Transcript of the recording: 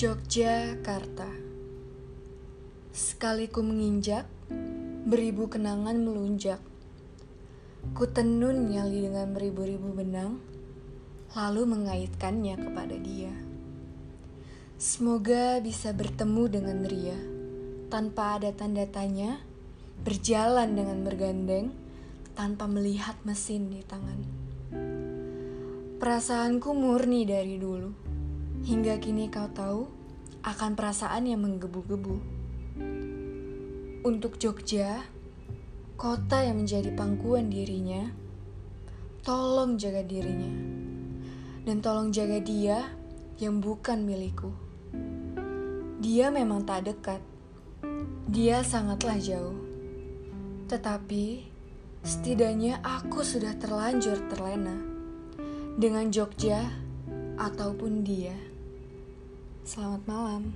Yogyakarta Sekali ku menginjak, beribu kenangan melunjak. Ku tenun nyali dengan beribu-ribu benang, lalu mengaitkannya kepada dia. Semoga bisa bertemu dengan Ria, tanpa ada tanda tanya, berjalan dengan bergandeng, tanpa melihat mesin di tangan. Perasaanku murni dari dulu, hingga kini kau tahu akan perasaan yang menggebu-gebu. Untuk Jogja, kota yang menjadi pangkuan dirinya, tolong jaga dirinya, dan tolong jaga dia yang bukan milikku. Dia memang tak dekat, dia sangatlah jauh, tetapi setidaknya aku sudah terlanjur terlena dengan Jogja ataupun dia. Selamat malam.